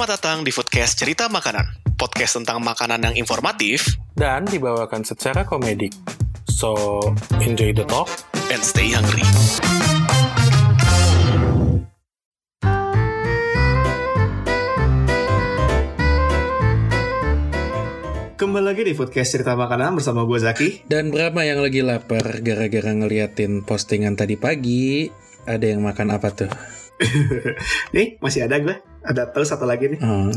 Selamat datang di Foodcast Cerita Makanan, podcast tentang makanan yang informatif dan dibawakan secara komedik. So, enjoy the talk. and stay hungry. Kembali lagi di podcast cerita makanan bersama gue Zaki. Dan berapa yang lagi lapar gara-gara ngeliatin postingan tadi pagi? Ada yang makan apa tuh? nih masih ada gue. Ada terus satu lagi nih. Oh.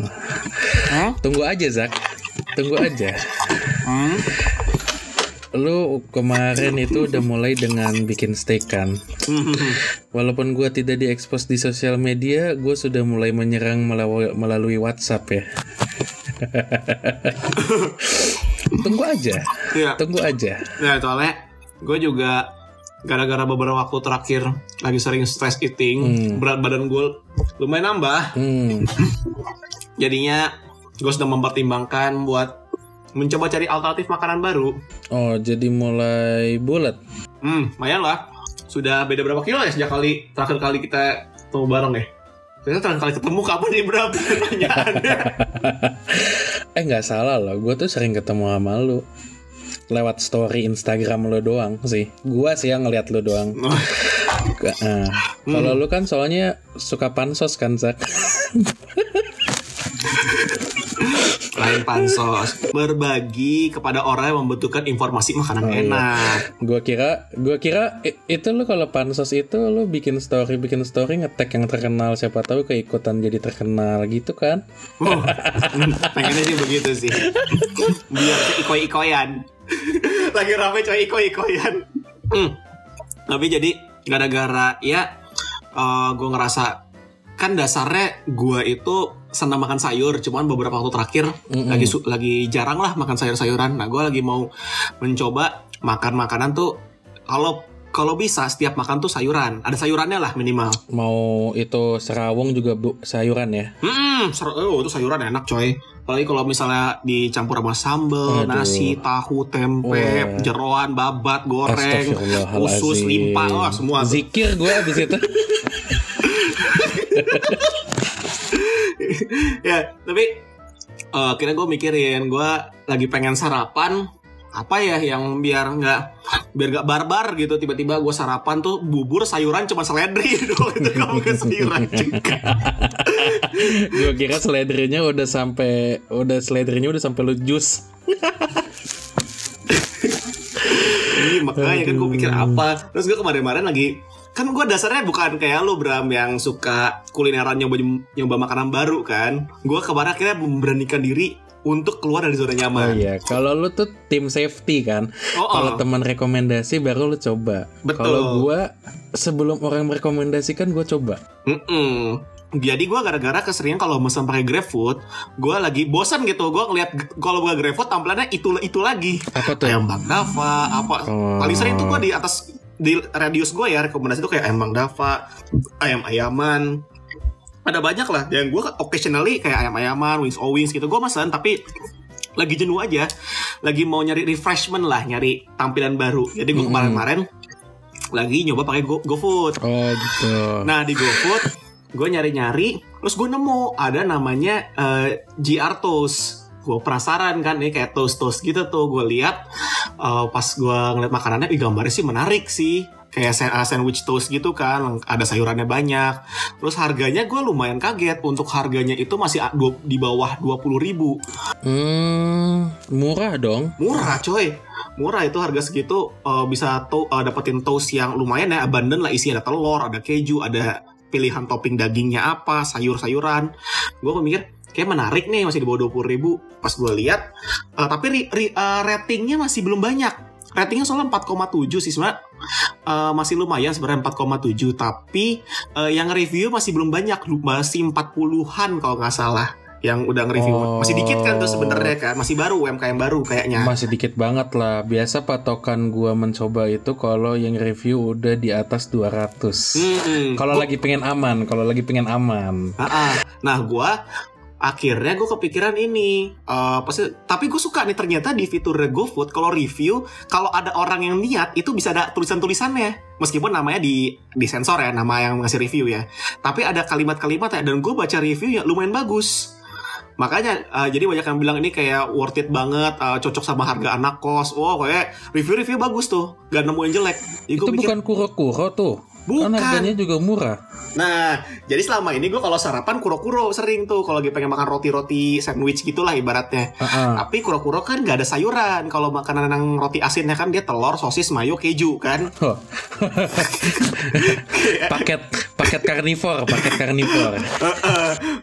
Tunggu aja Zak, tunggu aja. Hmm. Lu kemarin itu udah mulai dengan bikin steak kan? Walaupun gua tidak diekspos di sosial media, gue sudah mulai menyerang melalui, melalui WhatsApp ya. tunggu aja, Iya. tunggu aja. Nah soalnya gue juga gara-gara beberapa waktu terakhir lagi sering stress eating, Hmm. berat badan gue lumayan nambah. Hmm, Jadinya gue sedang mempertimbangkan buat mencoba cari alternatif makanan baru. oh jadi mulai bulat. Hmm, lumayan lah. Sudah beda berapa kilo ya sejak kali terakhir kali kita ketemu bareng ya? Kita terakhir kali ketemu kapan nih berapa pertanyaannya? Eh nggak salah loh, gue tuh sering ketemu sama lu lewat story Instagram lo doang sih. Gua sih yang ngeliat lu doang. Eh, Kalau lu kan soalnya suka pansos kan Zak. Lain pansos Berbagi kepada orang yang membutuhkan informasi makanan Oh, iya. enak Gua kira, gua kira itu lu kalau pansos itu lu bikin story, bikin story ngetek yang terkenal siapa tahu keikutan jadi terkenal gitu kan? Wow, Pengennya sih begitu sih Biar iko-ikoyan Lagi rame coy iko-ikoyan Hmm. Tapi jadi gara-gara ya gue ngerasa kan dasarnya gue itu senang makan sayur cuman beberapa waktu terakhir Mm-mm. lagi su- lagi jarang lah makan sayur-sayuran nah gue lagi mau mencoba makan makanan tuh kalau kalau bisa setiap makan tuh sayuran ada sayurannya lah minimal Mau itu serawong juga bu, sayuran ya? Hmm, ser- oh, itu sayuran enak coy. Apalagi kalau misalnya dicampur sama sambal, Aduh. nasi, tahu, tempe, Wah. jeroan, babat, goreng, usus, limpa, wah semua. Zikir gue abis itu. ya, tapi eh kira gue mikirin, gue lagi pengen sarapan apa ya yang biar nggak biar nggak barbar gitu tiba-tiba gue sarapan tuh bubur sayuran cuma seledri doang itu kamu ke sayuran juga gue kira seledrinya udah sampai udah seledrinya udah sampai lu jus. Iya makanya kan gue pikir apa Terus gue kemarin-kemarin lagi Kan gue dasarnya bukan kayak lu Bram Yang suka kulineran nyoba, nyoba makanan baru kan Gue kemarin akhirnya memberanikan diri Untuk keluar dari zona Oh nyaman iya, kalau lu tuh tim safety kan. Oh, Kalau oh. teman rekomendasi baru lu coba. Betul. Kalau gua sebelum orang merekomendasikan gua coba. Mm-mm. Jadi gue gara-gara keseringan kalau mesen pakai GrabFood, gue lagi bosan gitu. Gue ngeliat kalau gue GrabFood tampilannya itu itu lagi. Apa tuh? Ayam Bang Dava, apa? Oh. Paling sering tuh gue di atas di radius gue ya rekomendasi tuh kayak ayam Bang Dava, ayam ayaman. Ada banyak lah. Yang gue occasionally kayak ayam ayaman, wings oh wings gitu. Gue mesen tapi lagi jenuh aja. Lagi mau nyari refreshment lah, nyari tampilan baru. Jadi gue kemarin-kemarin lagi nyoba pakai Go- GoFood. Oh gitu. Nah di GoFood gue nyari-nyari terus gue nemu ada namanya eh, GR Toast. Gue penasaran kan ini kayak toast toast gitu tuh gue lihat eh, pas gue ngeliat makanannya, ih gambarnya sih menarik sih kayak eh, sandwich toast gitu kan ada sayurannya banyak terus harganya gue lumayan kaget untuk harganya itu masih dua- di bawah 20.000 ribu Hmm, murah dong. murah coy murah itu harga segitu eh, bisa to eh, dapetin toast yang lumayan ya abundant lah isi ada telur ada keju ada pilihan topping dagingnya apa sayur-sayuran. Gue mikir kayak menarik nih masih di bawah 20.000 ribu. Pas gue lihat eh, tapi ri- ri- eh, ratingnya masih belum banyak. Ratingnya soalnya 4,7 sih sebenarnya eh, masih lumayan sebenarnya 4,7 tapi eh, yang review masih belum banyak. Masih 40-an kalau nggak salah yang udah nge-review Oh. masih dikit kan tuh sebenarnya kan masih baru UMKM baru kayaknya Masih dikit banget lah. Biasa patokan gua mencoba itu kalau yang review udah di atas 200. Mm-mm. Kalau Gua- lagi pengen aman, kalau lagi pengen aman. Ah, ah. Nah, gua akhirnya gue kepikiran ini eh pasti tapi gue suka nih ternyata di fitur GoFood kalau review kalau ada orang yang niat itu bisa ada tulisan-tulisannya meskipun namanya di di sensor ya nama yang ngasih review ya tapi ada kalimat-kalimat ya dan gue baca review ya lumayan bagus makanya eh, jadi banyak yang bilang ini kayak worth it banget eh, cocok sama harga anak kos oh kayak review-review bagus tuh gak nemu yang jelek jadi Itu mikir bukan kuro-kuro tuh. Bukan. Kan harganya juga murah. Nah, jadi selama ini gue kalau sarapan kuro-kuro sering tuh kalau lagi pengen makan roti-roti sandwich gitulah ibaratnya. Heeh. Tapi kuro-kuro kan gak ada sayuran. Kalau makanan yang roti asinnya kan dia telur, sosis, mayo, keju kan. Oh. paket paket karnivor, paket karnivor.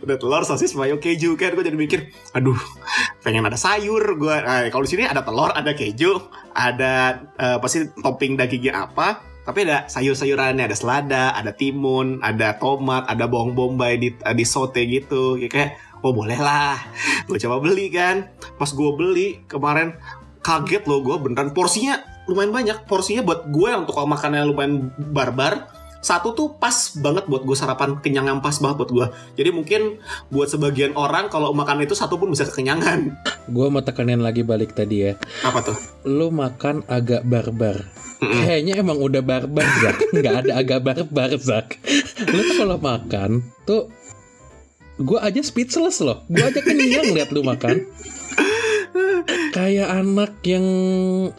Udah telur, sosis, mayo, keju kan. Gue jadi mikir, aduh, pengen ada sayur. Gue, nah, kalau di sini ada telur, ada keju, ada eh, pasti topping dagingnya apa. Tapi ada sayur-sayurannya, ada selada, ada timun, ada tomat, ada bawang bombay di di saute gitu. Ya kayak, oh boleh lah. Gue coba beli kan. Pas gue beli kemarin kaget loh gue beneran porsinya lumayan banyak. Porsinya buat gue untuk kalau makannya lumayan barbar. Satu tuh pas banget buat gue sarapan kenyang yang pas banget buat gue. Jadi mungkin buat sebagian orang kalau makan itu satu pun bisa kekenyangan. Gue mau tekanin lagi balik tadi ya. Apa tuh? Lu makan agak barbar. Mm-mm. Kayaknya emang udah barbar Zak Nggak ada agak barbar Zak Lu tuh kalau makan Tuh Gue aja speechless loh Gue aja kenyang lihat lu makan Kayak anak yang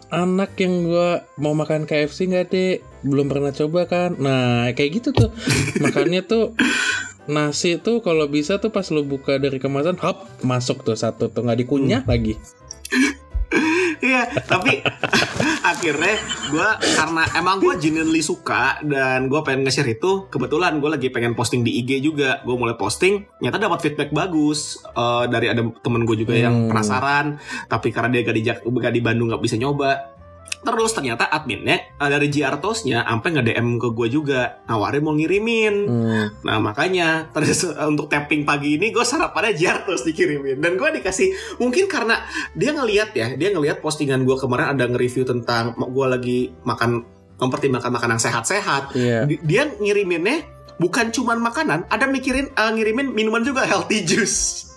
Anak yang gue Mau makan KFC nggak deh Belum pernah coba kan. Nah kayak gitu tuh. Makannya tuh Nasi tuh kalau bisa tuh pas lu buka dari kemasan Hop masuk tuh satu tuh nggak dikunyah lagi. Iya, tapi akhirnya gue karena emang gue genuinely suka dan gue pengen nge-share itu kebetulan gue lagi pengen posting di IG juga. Gue mulai posting nyata dapat feedback bagus eh, dari ada temen gue juga yang Hmm. penasaran. Tapi karena dia gak di, gak di Bandung gak bisa nyoba terus ternyata adminnya eh, dari Giartosnya sampai nge DM ke gue juga. Nawarin mau ngirimin. Hmm. Nah makanya terus eh, untuk tapping pagi ini gue sarapannya Jartos dikirimin. Dan gue dikasih mungkin karena dia ngelihat ya dia ngelihat postingan gue kemarin ada nge-review tentang gue lagi makan mempertimbangkan makanan sehat-sehat. Di- dia ngiriminnya bukan cuman makanan ada mikirin eh, ngirimin minuman juga healthy juice.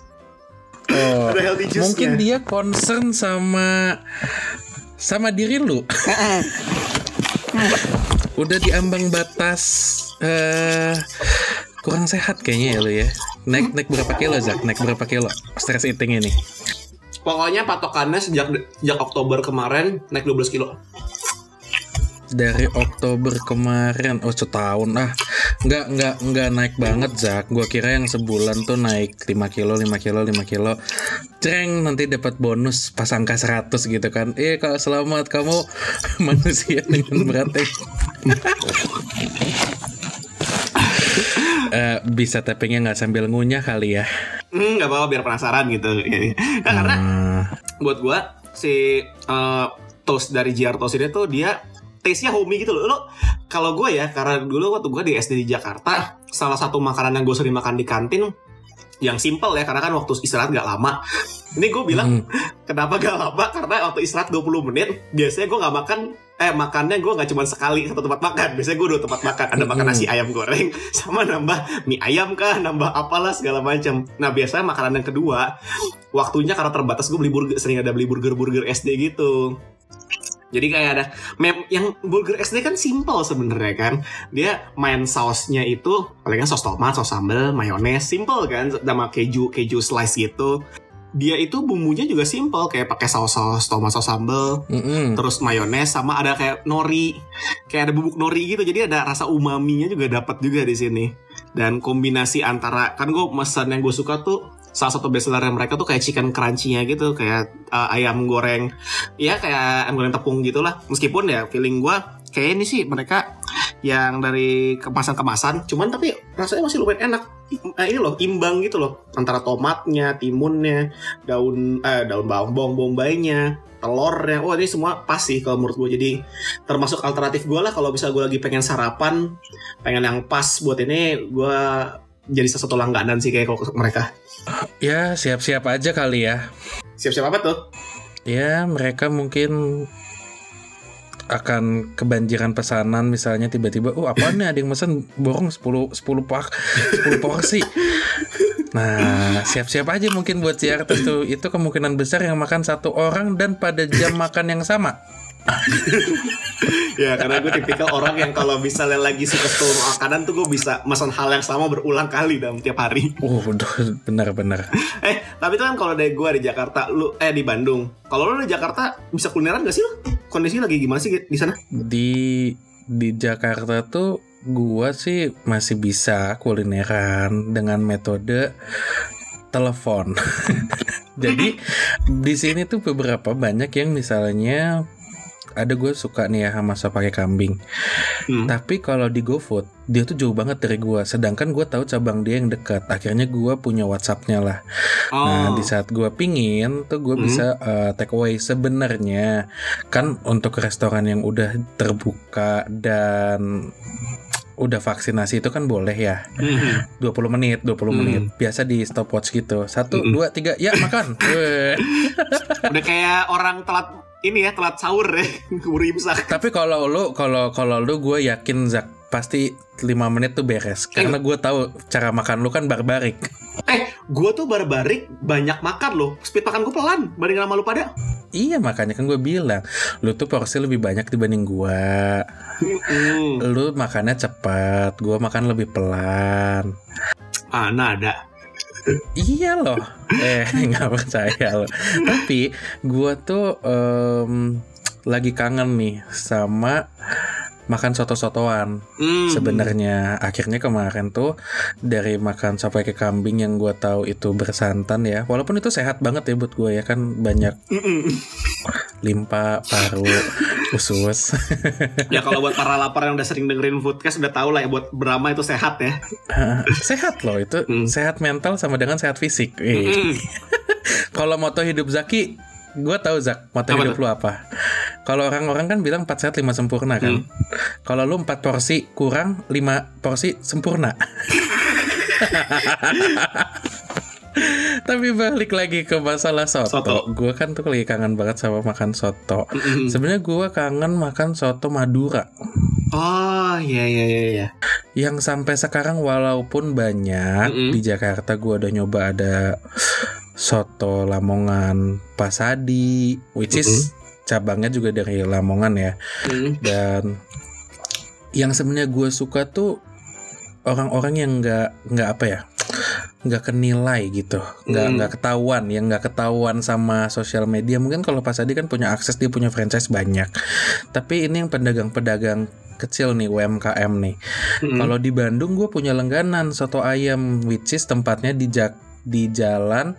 Oh, ada healthy juice mungkin dia concern sama sama diri lu. Udah di ambang batas eh kurang sehat kayaknya ya lu ya. Naik naik berapa kilo Zak? Naik berapa kilo? Stress eating ini. pokoknya patokannya sejak sejak Oktober kemarin naik 12 kilo Dari Oktober kemarin, oh setahun ah, nggak nggak nggak naik banget Zak. Gua kira yang sebulan tuh naik 5 kilo, 5 kilo, 5 kilo. Ceng nanti dapat bonus pas angka 100 gitu kan. Eh kak selamat kamu manusia dengan berat Eh, bisa tappingnya nggak sambil ngunyah kali ya. Hmm, nggak apa-apa biar penasaran gitu nah, karena Hmm, buat gua si eh, toast dari JR Toast ini tuh dia taste-nya homey gitu loh. Lo kalau gue ya karena dulu waktu gue di SD di Jakarta, salah satu makanan yang gue sering makan di kantin yang simple ya karena kan waktu istirahat gak lama. Ini gue bilang kenapa gak lama? Karena waktu istirahat 20 menit biasanya gue nggak makan eh makannya gue nggak cuma sekali satu tempat makan. Biasanya gue dua tempat makan. Ada makan nasi ayam goreng sama nambah mie ayam kah nambah apalah segala macam. Nah biasanya makanan yang kedua waktunya karena terbatas gue beli burger sering ada beli burger burger SD gitu jadi kayak ada mem yang burger SD kan simple sebenarnya kan. Dia main sausnya itu palingan saus tomat saus sambal mayones simple kan sama keju keju slice gitu. Dia itu bumbunya juga simple kayak pakai saus saus tomat saus sambal mm-mm. terus mayones sama ada kayak nori. Kayak ada bubuk nori gitu jadi ada rasa umaminya juga dapat juga di sini. Dan kombinasi antara kan gue pesan yang gue suka tuh salah satu bestseller mereka tuh kayak chicken crunchy-nya gitu kayak uh, ayam goreng ya kayak ayam goreng tepung gitulah. Meskipun ya feeling gue kayak ini sih mereka yang dari kemasan-kemasan cuman tapi rasanya masih lumayan enak. Nah, ini loh imbang gitu loh. Antara tomatnya timunnya daun eh, daun bawang bawang bombaynya telurnya. Wah ini semua pas sih kalau menurut gue jadi termasuk alternatif gue lah kalau bisa gue lagi pengen sarapan pengen yang pas buat ini gue jadi sesuatu langganan sih kayak ke mereka Ya siap-siap aja kali ya. siap-siap apa tuh Ya mereka mungkin akan kebanjiran pesanan misalnya tiba-tiba oh apa nih ada yang pesan borong 10 10 pak 10 porsi Nah, siap-siap aja mungkin buat Jakarta tuh. Itu kemungkinan besar yang makan satu orang dan pada jam makan yang sama. ya karena gue tipikal orang yang kalau misalnya lagi suka scroll makanan tuh gue bisa pesan hal yang sama berulang kali dalam tiap hari. Uh, benar-benar. eh, tapi itu kan kalau dari gue di Jakarta, lu eh di Bandung. Kalau lu di Jakarta bisa kulineran gak sih lu? Kondisi lagi gimana sih di sana? Di di Jakarta tuh gua sih masih bisa kulineran dengan metode telepon. Jadi di sini tuh beberapa banyak yang misalnya ada gue suka nih ya sop pakai kambing. Hmm. Tapi kalau di GoFood dia tuh jauh banget dari gue. Sedangkan gue tahu cabang dia yang dekat. Akhirnya gue punya WhatsAppnya lah. Nah, oh. Nah di saat gue pingin tuh gue hmm. bisa uh, take away. Sebenarnya kan untuk restoran yang udah terbuka dan udah vaksinasi itu kan boleh ya. Mm-hmm. 20 menit, 20 mm. menit. Biasa di stopwatch gitu. Satu, mm-hmm. dua, tiga, ya makan. udah kayak orang telat ini ya telat sahur ya keburu imsak. Tapi kalau lu kalau kalau lu gue yakin Zak pasti 5 menit tuh beres karena gue tahu cara makan lu kan barbarik. Eh, gue tuh barbarik banyak makan loh. Speed makan gue pelan banding sama lu pada. Iya makanya kan gue bilang lu tuh porsi lebih banyak dibanding gue. Mm. Lu makannya cepat, gue makan lebih pelan. Ah, nada iya loh. Eh nggak percaya loh. Tapi gue tuh um, lagi kangen nih sama makan soto-sotoan mm. sebenarnya. Akhirnya kemarin tuh dari makan sampai ke kambing yang gue tahu itu bersantan ya walaupun itu sehat banget ya buat gue ya kan banyak limpa paru usus. Ya kalau buat para lapar yang udah sering dengerin foodcast udah tahu lah ya buat Brahma itu sehat ya. Sehat loh itu. Mm. sehat mental sama dengan sehat fisik. Kalau moto hidup Zaki gue tahu Zak moto apa hidup lu apa kalau orang-orang kan bilang 4 sehat 5 sempurna kan hmm. kalau lu 4 porsi kurang 5 porsi sempurna Tapi balik lagi ke masalah soto. soto. Gue kan tuh lagi kangen banget sama makan soto. Mm -hmm. Sebenarnya gue kangen makan soto Madura. Oh iya iya iya. iya. Yang sampai sekarang walaupun banyak mm -hmm. di Jakarta gue udah nyoba ada soto Lamongan Pasadi which is uh -huh. cabangnya juga dari Lamongan ya -huh. dan yang sebenarnya gue suka tuh orang-orang yang nggak nggak apa ya nggak kenilai gitu nggak nggak hmm. ketahuan yang nggak ketahuan sama sosial media mungkin kalau Pasadi kan punya akses dia punya franchise banyak tapi ini yang pedagang-pedagang kecil nih UMKM nih hmm. kalau di Bandung gue punya langganan soto ayam which is tempatnya di Jak di jalan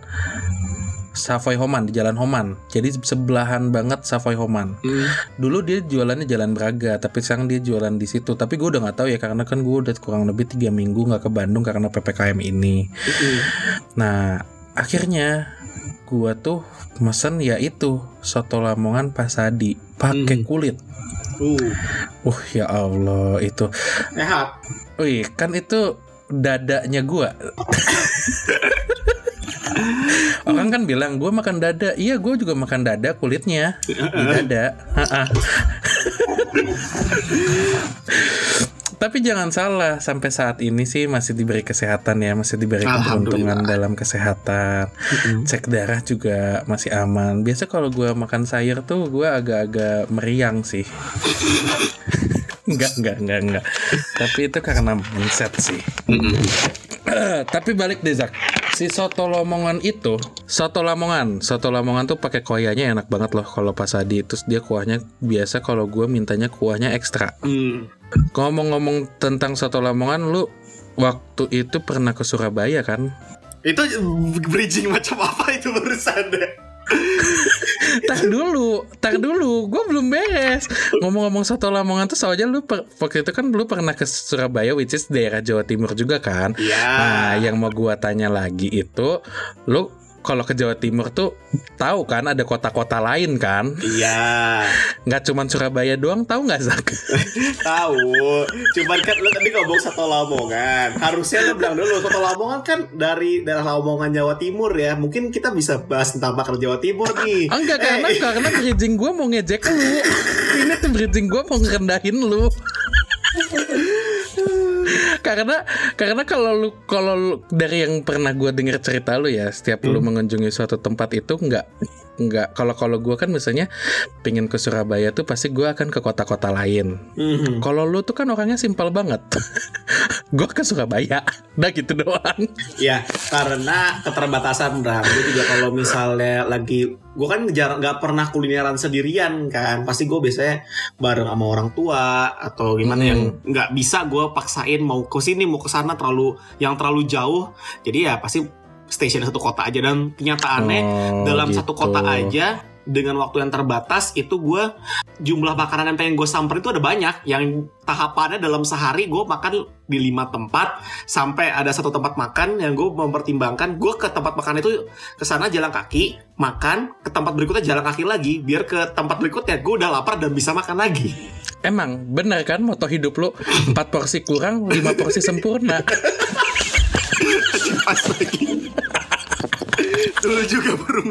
Savoy Homan di Jalan Homan. Jadi sebelahan banget Savoy Homan. Hmm. Dulu dia jualannya Jalan Braga, tapi sekarang dia jualan di situ. Tapi gue udah nggak tahu ya karena kan gue udah kurang lebih tiga minggu nggak ke Bandung karena ppkm ini. Hmm. Nah akhirnya gue tuh mesen ya itu soto Lamongan Pasadi pakai hmm. kulit. Uh. uh ya Allah itu. Sehat. Wih kan itu dadanya gue. Orang kan bilang gue makan dada. Iya, gue juga makan dada kulitnya di dada. Tapi jangan salah, sampai saat ini sih masih diberi kesehatan ya, masih diberi keuntungan dalam kesehatan. Cek darah juga masih aman. Biasa kalau gue makan sayur tuh gue agak-agak meriang sih. Enggak, enggak, enggak, enggak. Tapi itu karena mindset sih. tapi balik deh Zak. Si soto Lamongan itu soto Lamongan. Soto Lamongan tuh pakai koyanya enak banget loh. Kalau pas Adi terus dia kuahnya biasa. Kalau gue mintanya kuahnya ekstra. Hmm. ngomong-ngomong tentang soto Lamongan lu waktu itu pernah ke Surabaya kan? Itu bridging macam apa itu barusan? deh tak dulu, tak dulu, gue belum beres. Ngomong-ngomong soto Lamongan tuh soalnya lu per, waktu itu kan lu pernah ke Surabaya, which is daerah Jawa Timur juga kan. Iya. Nah, yang mau gue tanya lagi itu, lu kalau ke Jawa Timur tuh tahu kan ada kota-kota lain kan? Iya. Nggak cuma Surabaya doang, tahu nggak Zak? tahu. Cuman kan lu tadi ngomong satu Lamongan. Harusnya lu bilang dulu satu Lamongan kan dari daerah Lamongan Jawa Timur ya. Mungkin kita bisa bahas tentang bakar Jawa Timur nih. Enggak eh. karena karena bridging gue mau ngejek lu. Ini tuh bridging gue mau ngerendahin lu. karena karena kalau lu kalau lu- dari yang pernah gue dengar cerita lu ya setiap lu Hmm. mengunjungi suatu tempat itu nggak nggak kalau kalau gue kan misalnya pingin ke Surabaya tuh pasti gue akan ke kota-kota lain Mhm. kalau lu tuh kan orangnya simpel banget gue ke Surabaya udah gitu doang Ya, karena keterbatasan Bram. Gue juga kalau misalnya lagi gue kan jarang nggak pernah kulineran sendirian kan. Pasti gue biasanya bareng sama orang tua atau gimana Hmm. yang nggak bisa gue paksain mau ke sini mau ke sana terlalu yang terlalu jauh. Jadi ya pasti stasiun satu kota aja. Dan kenyataannya Oh, dalam satu gitu. kota aja dengan waktu yang terbatas itu gue jumlah makanan yang pengen gue samperin itu ada banyak. Yang tahapannya dalam sehari gue makan di lima tempat sampai ada satu tempat makan yang gue mempertimbangkan. Gue ke tempat makan itu ke sana jalan kaki makan ke tempat berikutnya jalan kaki lagi. Biar ke tempat berikutnya gue udah lapar dan bisa makan lagi. Emang bener kan moto hidup lu? Empat porsi kurang lima porsi sempurna pas lagi. Dulu juga baru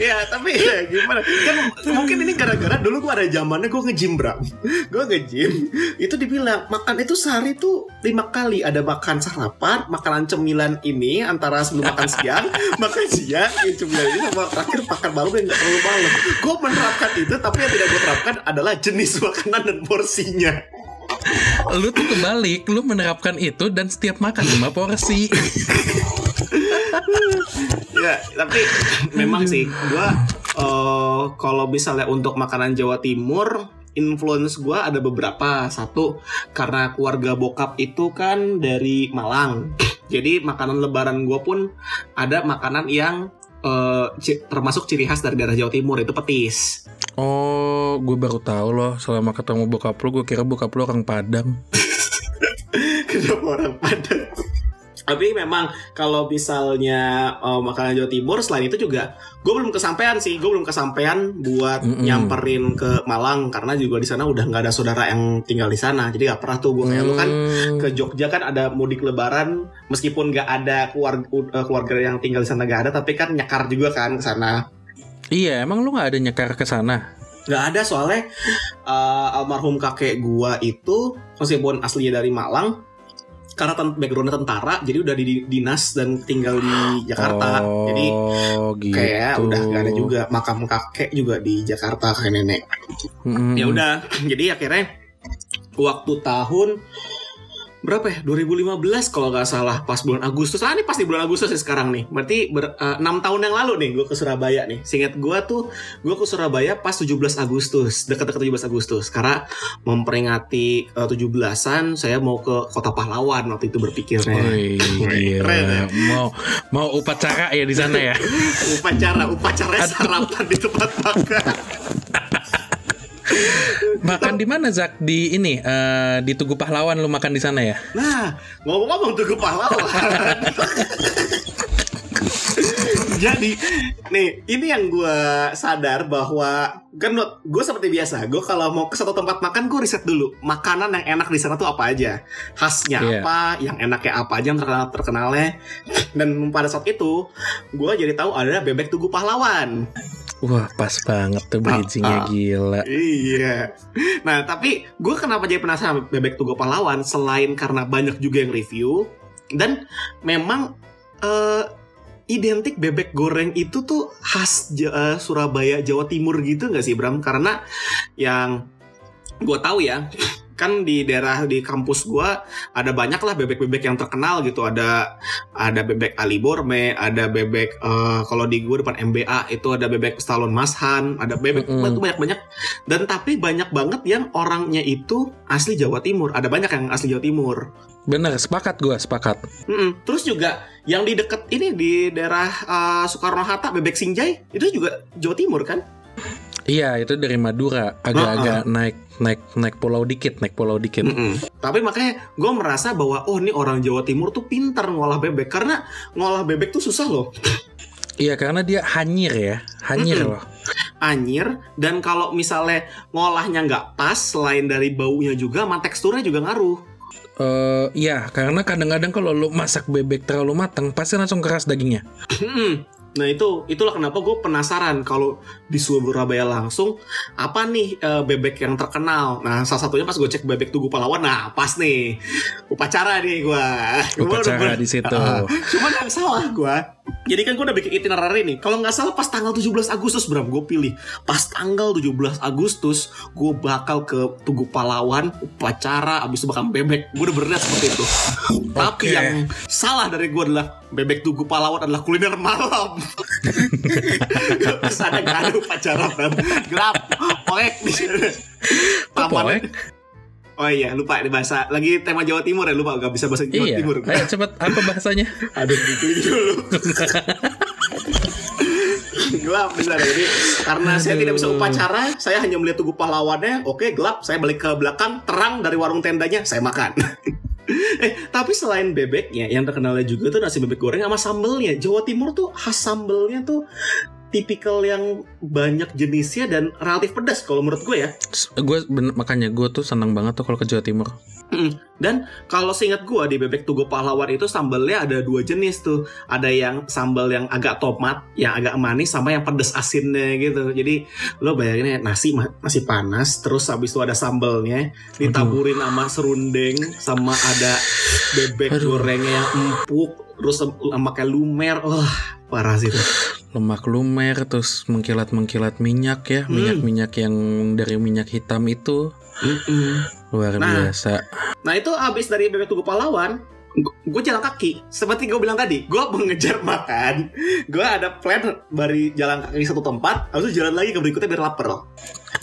ya tapi ya gimana? Kan mungkin ini gara-gara dulu gue ada zamannya gue nge-gym bram gue nge-gym itu dibilang makan itu sehari tuh lima kali. Ada makan sarapan makanan cemilan ini antara sebelum makan siang makan siang ini cemilan ini sama terakhir makan malam yang gak terlalu malam gue menerapkan itu tapi yang tidak gue terapkan adalah jenis makanan dan porsinya lu tuh kebalik lu menerapkan itu dan setiap makan lima porsi. Ya tapi memang sih gua eh, kalau misalnya untuk makanan Jawa Timur influence gua ada beberapa. Satu karena keluarga bokap itu kan dari Malang. Jadi makanan lebaran gua pun ada makanan yang eh, ci- termasuk ciri khas dari daerah Jawa Timur itu petis. Oh gue baru tahu loh selama ketemu bokap lu gue kira bokap lu orang Padang. Kenapa orang Padang tapi memang kalau misalnya eh, makanan Jawa Timur selain itu juga gue belum kesampaian sih gue belum kesampaian buat Mm-mm. nyamperin ke Malang karena juga di sana udah nggak ada saudara yang tinggal di sana jadi gak pernah tuh gue kayak lu kan Hmm. ke Jogja kan ada mudik Lebaran meskipun nggak ada keluarga keluarga yang tinggal di sana nggak ada tapi kan nyakar juga kan ke sana iya emang lu nggak ada nyekar ke sana nggak ada soalnya eh, almarhum kakek gua itu meskipun aslinya dari Malang karena ten- backgroundnya tentara jadi udah di dinas dan tinggal di Jakarta oh, jadi gitu. kayak udah gak ada juga makam kakek juga di Jakarta kakek nenek Mm-mm. ya udah jadi akhirnya waktu tahun berapa ya? 2015 kalau nggak salah pas bulan Agustus. Ah ini pasti bulan Agustus ya sekarang nih. Berarti ber, eh, 6 tahun yang lalu nih gue ke Surabaya nih. Singkat gue tuh gue ke Surabaya pas 17 Agustus. Dekat-dekat 17 Agustus. Karena memperingati eh, 17-an saya mau ke kota pahlawan waktu itu berpikirnya. Wih, gila. Keren ya? mau mau upacara ya di sana ya? Upacara upacara sarapan di tempat makan makan di mana Zak di ini eh, di Tugu Pahlawan lu makan di sana ya Nah, ngomong-ngomong tuh pahlawan. Jadi, nih ini yang gue sadar bahwa kan gue seperti biasa, gue kalau mau ke satu tempat makan gue riset dulu makanan yang enak di sana tuh apa aja, khasnya Iya. apa, yang enaknya apa aja, yang terkenal terkenalnya. Dan pada saat itu, gue jadi tahu ada bebek tugu pahlawan. Wah pas banget tuh bridgingnya Ah, ah. gila Iya. Nah, tapi gue kenapa jadi penasaran bebek tugu pahlawan selain karena banyak juga yang review dan memang eh, identik bebek goreng itu tuh khas eh, Surabaya Jawa Timur gitu nggak sih Bram? Karena yang gue tahu ya kan di daerah di kampus gue ada banyak lah bebek-bebek yang terkenal gitu. Ada ada bebek Ali Borme ada bebek eh, kalau di gue depan MBA itu ada bebek Stallone Mashan ada bebek Mm-mm. itu banyak banyak dan tapi banyak banget yang orangnya itu asli Jawa Timur. Ada banyak yang asli Jawa Timur. Bener sepakat gua sepakat. Mm-mm. terus juga yang di deket ini di daerah eh, Soekarno Hatta bebek Sinjai itu juga Jawa Timur kan iya itu dari Madura. Agak-agak naik naik naik pulau dikit naik pulau dikit. Mm-mm. Tapi makanya gue merasa bahwa oh ini orang Jawa Timur tuh pintar ngolah bebek. Karena ngolah bebek tuh susah loh, iya karena dia hanyir ya. Hanyir Mm-mm. loh. Anyir dan kalau misalnya ngolahnya nggak pas selain dari baunya juga, sama teksturnya juga ngaruh. Eh, iya karena kadang-kadang kalau lu masak bebek terlalu matang pasti langsung keras dagingnya. Mm-mm. Nah itu itulah kenapa gue penasaran kalau di Surabaya langsung apa nih eh, bebek yang terkenal. Nah salah satunya pas gue cek bebek Tugu Pahlawan, nah pas nih upacara nih gue. Upacara di situ. Cuman yang salah gue. Jadi kan gue udah bikin itinerary nih. Kalau nggak salah pas tanggal 17 Agustus Bram gue pilih. Pas tanggal 17 Agustus gue bakal ke Tugu Pahlawan upacara abis itu bakal bebek. Gue udah berenang seperti itu. Tapi Oke. yang salah dari gue adalah bebek Tugu Pahlawan adalah kuliner malam. Ke sana gak ada upacara Bram. Gelap. Poek di Taman- poek? Oh iya lupa di bahasa lagi tema Jawa Timur ya lupa gak bisa bahasa Jawa Iya. Timur. Ayo cepet apa bahasanya? Aduh gitu dulu. gelap sana. Jadi karena saya tidak bisa upacara, saya hanya melihat tugu pahlawannya. Oke, gelap. Saya balik ke belakang, terang dari warung tendanya, saya makan. eh, tapi selain bebeknya, yang terkenalnya juga tuh nasi bebek goreng sama sambelnya. Jawa Timur tuh khas sambelnya tuh tipikal yang banyak jenisnya dan relatif pedas kalau menurut gue ya. Gue makanya gue tuh seneng banget tuh kalau ke Jawa Timur. Dan kalau seingat gua di bebek Tugu Pahlawan itu sambalnya ada dua jenis tuh. Ada yang sambal yang agak tomat, yang agak manis sama yang pedes asinnya gitu. Jadi lo bayangin ya nasi ma- masih panas, terus habis itu ada sambalnya ditaburin sama serundeng, sama ada bebek Aduh. gorengnya yang empuk, terus sama kayak lumer. Wah, parah sih itu. Lemak lumer terus mengkilat-mengkilat minyak ya, Hmm. minyak-minyak yang dari minyak hitam itu luar Nah. biasa. Nah itu abis dari bebek tugu pahlawan gue jalan kaki seperti gue bilang tadi gue mengejar makan gue ada plan dari jalan kaki satu tempat itu jalan lagi ke berikutnya biar lapar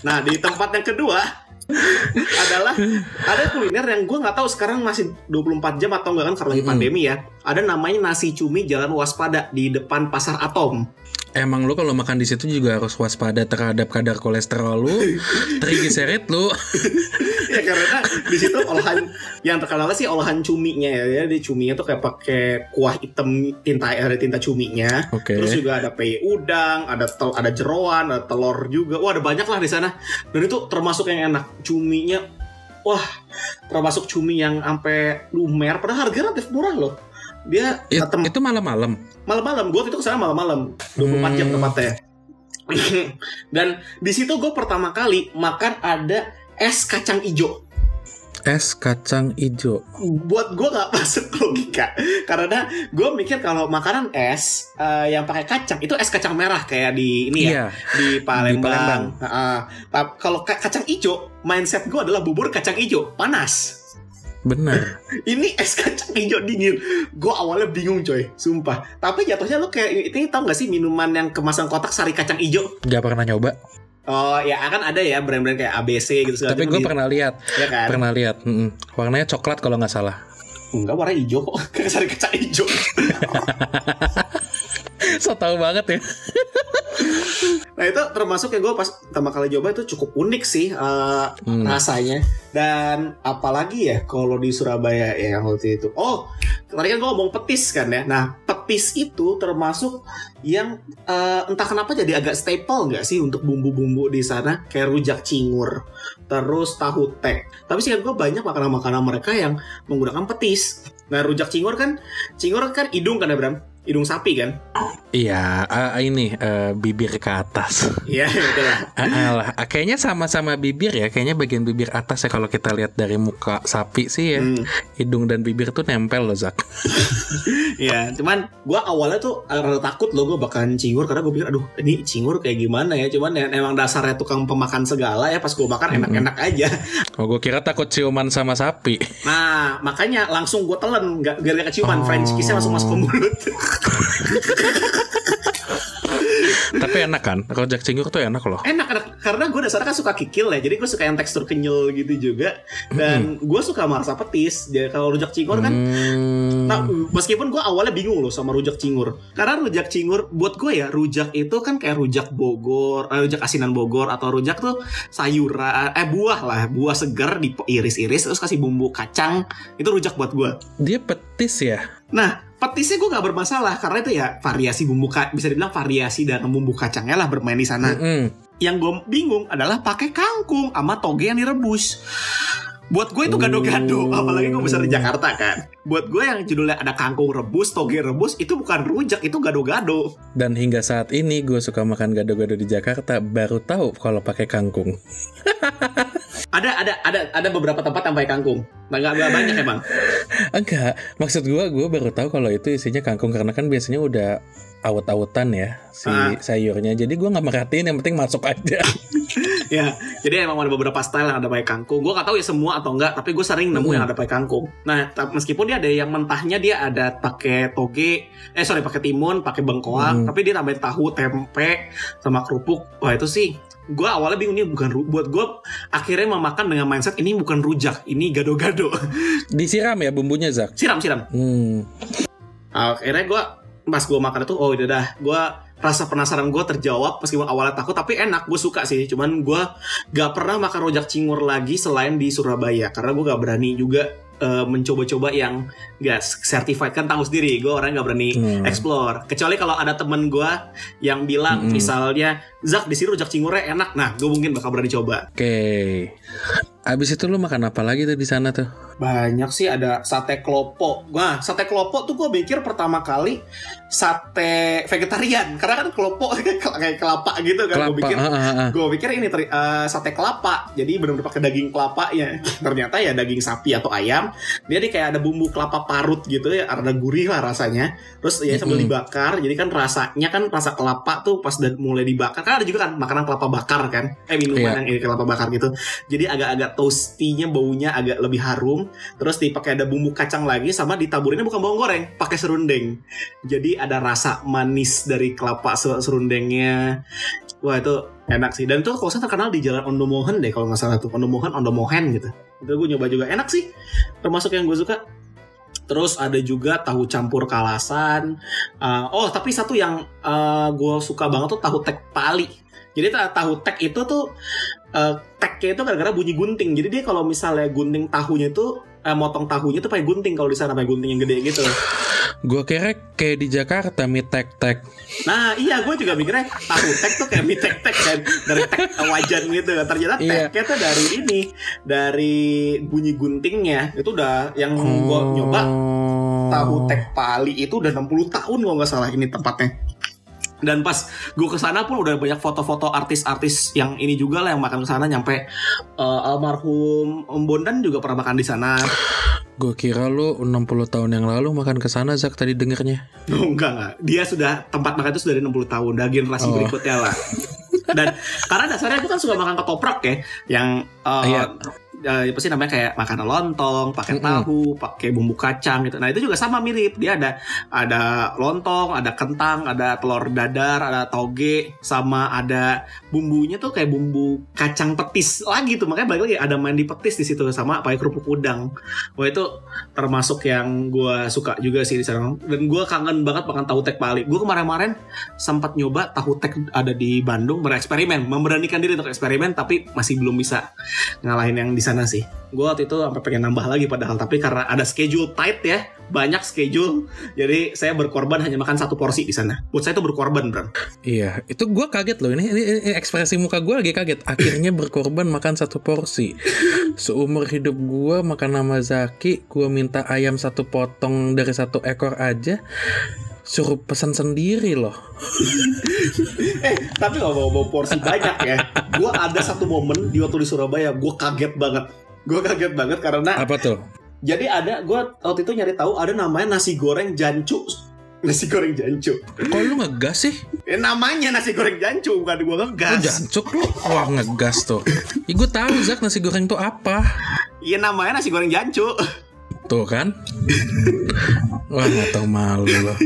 nah di tempat yang kedua adalah ada kuliner yang gue nggak tahu sekarang masih 24 jam atau enggak kan karena lagi pandemi ya ada namanya nasi cumi jalan waspada di depan pasar atom Emang lu kalau makan di situ juga harus waspada terhadap kadar kolesterol lu, triglycerid lu. ya karena di situ olahan yang terkenal sih olahan cuminya ya. Di cuminya tuh kayak pakai kuah hitam tinta ada tinta cuminya. Oke. terus juga ada peye udang ada tel, ada jeroan ada telur juga. Wah ada banyak lah di sana. Dan itu termasuk yang enak. Cuminya wah termasuk cumi yang sampai lumer. Padahal harganya relatif murah loh dia It- tem- itu malam-malam. malam-malam gue itu ke sana malam-malam 24 jam Hmm. tempatnya dan di situ gue pertama kali makan ada es kacang ijo Es kacang ijo. buat gue nggak masuk logika karena gue mikir kalau makanan es eh, yang pakai kacang itu es kacang merah kayak di ini ya Iya. di Palembang. Palembang. Heeh. Tap- kalau ka- kacang ijo mindset gue adalah bubur kacang ijo panas Benar. ini es kacang hijau dingin gue awalnya bingung coy sumpah tapi jatuhnya lo kayak ini tau gak sih minuman yang kemasan kotak sari kacang hijau Gak pernah nyoba. oh ya kan ada ya brand-brand kayak ABC gitu segala Tapi gue di- pernah lihat. ya kan Pernah lihat. Mm-mm. Warnanya coklat kalau nggak salah. enggak warna hijau kok kayak sari kacang hijau so tau banget ya. Nah itu termasuk yang gue pas pertama kali coba itu cukup unik sih eh, Hmm. rasanya dan apalagi ya kalau di Surabaya ya yang waktu itu. Oh tadi kan gue ngomong petis kan ya. Nah petis itu termasuk yang eh, entah kenapa jadi agak staple nggak sih untuk bumbu-bumbu di sana kayak rujak cingur, terus tahu tek. Tapi sih gue banyak makanan-makanan mereka yang menggunakan petis. Nah rujak cingur kan, cingur kan hidung kan ya Bram? Hidung sapi kan? Iya, ah, ini eh, bibir ke atas. Iya betul lah. Ah, ah. Ah, kayaknya sama-sama bibir ya. Kayaknya bagian bibir atas ya kalau kita lihat dari muka sapi sih ya. Hmm. Hidung dan bibir tuh nempel loh Zak. Ya, cuman gua awalnya tuh rada takut loh gue bakalan cingur karena gue pikir aduh ini cingur kayak gimana ya. Cuman ya, emang dasarnya tukang pemakan segala ya pas gue makan enak-enak aja. Oh, gue kira takut ciuman sama sapi. Nah, makanya langsung gue telan nggak biar gak keciuman Oh. French kissnya langsung masuk ke mulut. Tapi enak kan? Rojak cingur tuh enak loh. enak, enak karena gue dasarnya kan suka kikil ya. Jadi gue suka yang tekstur kenyal gitu juga. Dan gue suka marasa petis. Jadi kalau rujak cingur kan Hmm. Nah, meskipun gue awalnya bingung loh sama rujak cingur. Karena rujak cingur, buat gue ya, rujak itu kan kayak rujak Bogor, eh, rujak asinan Bogor, atau rujak tuh sayuran, eh buah lah, buah segar diiris-iris, terus kasih bumbu kacang, itu rujak buat gue. Dia petis ya. Nah, petisnya gue gak bermasalah, karena itu ya variasi bumbu, bisa dibilang variasi dan bumbu kacangnya lah bermain di sana. Mm-mm. Yang gue bingung adalah pakai kangkung sama toge yang direbus. Buat gue itu gado-gado, apalagi gue besar di Jakarta kan. Buat gue yang judulnya ada kangkung rebus, toge rebus, itu bukan rujak, itu gado-gado. Dan hingga saat ini gue suka makan gado-gado di Jakarta baru tahu kalau pakai kangkung. Ada ada ada ada beberapa tempat yang pakai kangkung. Nah, nggak nggak banyak emang. Enggak, maksud gue gue baru tahu kalau itu isinya kangkung karena kan biasanya udah awet-awetan ya si Ah. sayurnya. Jadi gue nggak merhatiin yang penting masuk aja. ya, jadi emang ada beberapa style yang ada pakai kangkung. Gue gak tahu ya semua atau enggak, tapi gue sering nemu Hmm. yang ada pakai kangkung. Nah, meskipun dia ada yang mentahnya dia ada pakai toge, eh sorry pakai timun, pakai bengkoang, Hmm. tapi dia tambahin tahu, tempe, sama kerupuk. Wah itu sih, gue awalnya bingung ini bukan buat gue akhirnya memakan dengan mindset ini bukan rujak, ini gado-gado. Disiram ya bumbunya Zak. siram siram. Hmm. Akhirnya gue pas gue makan itu, oh udah dah, gue rasa penasaran gue terjawab meskipun awalnya takut tapi enak gue suka sih cuman gue gak pernah makan rojak cingur lagi selain di Surabaya karena gue gak berani juga eh, mencoba-coba yang gak certified kan tahu sendiri gue orang gak berani Hmm. explore kecuali kalau ada temen gue yang bilang Mm-mm. misalnya Zak di sini rojak cingurnya enak nah gue mungkin bakal berani coba Oke. Abis itu lu makan apa lagi tuh di sana tuh? Banyak sih ada sate klopo. Nah sate klopo tuh gue pikir pertama kali sate vegetarian. Karena kan klopo kayak kelapa gitu kan gue pikir. gue pikir ini teri- eh, sate kelapa. Jadi benar-benar pakai daging kelapa ya ternyata ya daging sapi atau ayam dia di kayak ada bumbu kelapa parut gitu ya. Ada gurih lah rasanya. Terus ya sambil Mm-mm. dibakar. Jadi kan rasanya kan rasa kelapa tuh pas udah mulai dibakar. Kan ada juga kan makanan kelapa bakar kan. Eh minuman Iya. yang ini kelapa bakar gitu. Jadi agak-agak toastinya baunya agak lebih harum terus dipakai ada bumbu kacang lagi sama ditaburinnya bukan bawang goreng pakai serundeng. Jadi ada rasa manis dari kelapa ser- serundengnya. Wah itu enak sih. Dan itu kalau saya terkenal di jalan Ondomohen deh kalau nggak salah tuh. Ondomohen Ondomohen gitu. Itu gue nyoba juga. Enak sih. Termasuk yang gue suka. Terus ada juga tahu campur kalasan. Uh, oh, tapi satu yang uh, gue suka banget tuh tahu tek pali. Jadi ta- tahu tek itu tuh uh, teknya itu gara-gara bunyi gunting. Jadi dia kalau misalnya gunting tahunya itu eh, motong tahunya tuh pakai gunting kalau di sana pakai gunting yang gede gitu. Gue kira kayak di Jakarta mie tek-tek. Nah iya gue juga mikirnya tahu tek tuh kayak mie tek tek kan dari tek wajan gitu. Ternyata Iya. teknya tuh dari ini dari bunyi guntingnya itu udah yang gue nyoba tahu tek pali itu udah 60 tahun kalau nggak salah ini tempatnya. Dan pas gue ke sana pun udah banyak foto-foto artis-artis yang ini juga lah yang makan ke sana nyampe eh, almarhum Om Bondan juga pernah makan di sana. Gue kira lu 60 tahun yang lalu makan ke sana Zak tadi dengernya. Oh, enggak enggak. Dia sudah tempat makan itu sudah dari 60 tahun, dari generasi Oh. berikutnya lah. Dan karena dasarnya gue kan suka makan ketoprak ya, yang Iya. Eh, apa sih namanya kayak makanan lontong, pakai Mm-mm. tahu, pakai bumbu kacang gitu. Nah itu juga sama mirip. Dia ada ada lontong, ada kentang, ada telur dadar, ada toge, sama ada bumbunya tuh kayak bumbu kacang petis lagi tuh. Makanya balik lagi ada mandi petis di situ sama pakai kerupuk udang. Wah itu termasuk yang gue suka juga sih di sana. Dan gue kangen banget makan tahu tek Bali. Gue kemarin-kemarin sempat nyoba tahu tek ada di Bandung bereksperimen, memberanikan diri untuk eksperimen, tapi masih belum bisa ngalahin yang di sana sih. Gue waktu itu sampai pengen nambah lagi padahal, tapi karena ada schedule tight ya, banyak schedule, jadi saya berkorban hanya makan satu porsi di sana. Buat saya itu berkorban, Bram. Iya, itu gue kaget loh. Ini, ini, ini ekspresi muka gue lagi kaget. Akhirnya berkorban makan satu porsi. Seumur hidup gue makan nama Zaki, gue minta ayam satu potong dari satu ekor aja. Suruh pesan sendiri loh. eh, tapi bawa, bawa porsi banyak ya, gue ada satu momen di waktu di Surabaya, gue kaget banget. Gue kaget banget karena Apa tuh? Jadi ada gue waktu itu nyari tahu ada namanya nasi goreng jancu. Nasi goreng jancu. Kok lu ngegas sih? Eh, namanya nasi goreng jancu bukan gue Lu ngegas. jancuk lu. Wah ngegas tuh. Ya, gue tahu Zak nasi goreng tuh apa. Iya namanya nasi goreng jancu. Tuh kan? Wah gak tau malu loh.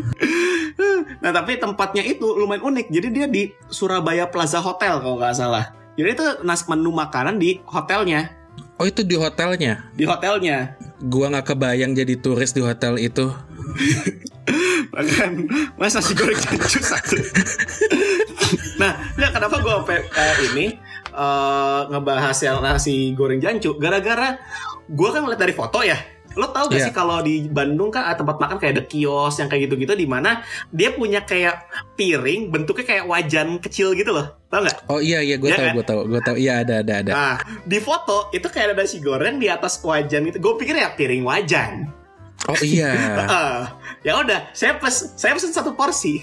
Nah tapi tempatnya itu lumayan unik. Jadi dia di Surabaya Plaza Hotel kalau nggak salah. Jadi itu nas menu makanan di hotelnya. Oh itu di hotelnya? Di hotelnya. Gua nggak kebayang jadi turis di hotel itu. Bahkan mas nasi goreng jancu satu. nah, ya kenapa gue sampai kayak ini eh, ngebahas yang nasi goreng jancu? Gara-gara gue kan ngeliat dari foto ya. Lo tau gak Iya. sih kalau di Bandung kan ada tempat makan kayak ada kios yang kayak gitu-gitu di mana dia punya kayak piring bentuknya kayak wajan kecil gitu loh. Tau gak? Oh iya iya gue Iya tahu kan? gue tahu gue tahu iya ada ada ada. Nah, di foto itu kayak ada nasi goreng di atas wajan itu. Gue pikir ya piring wajan. Oh iya. Heeh. ya udah, saya pes, saya pesen satu porsi.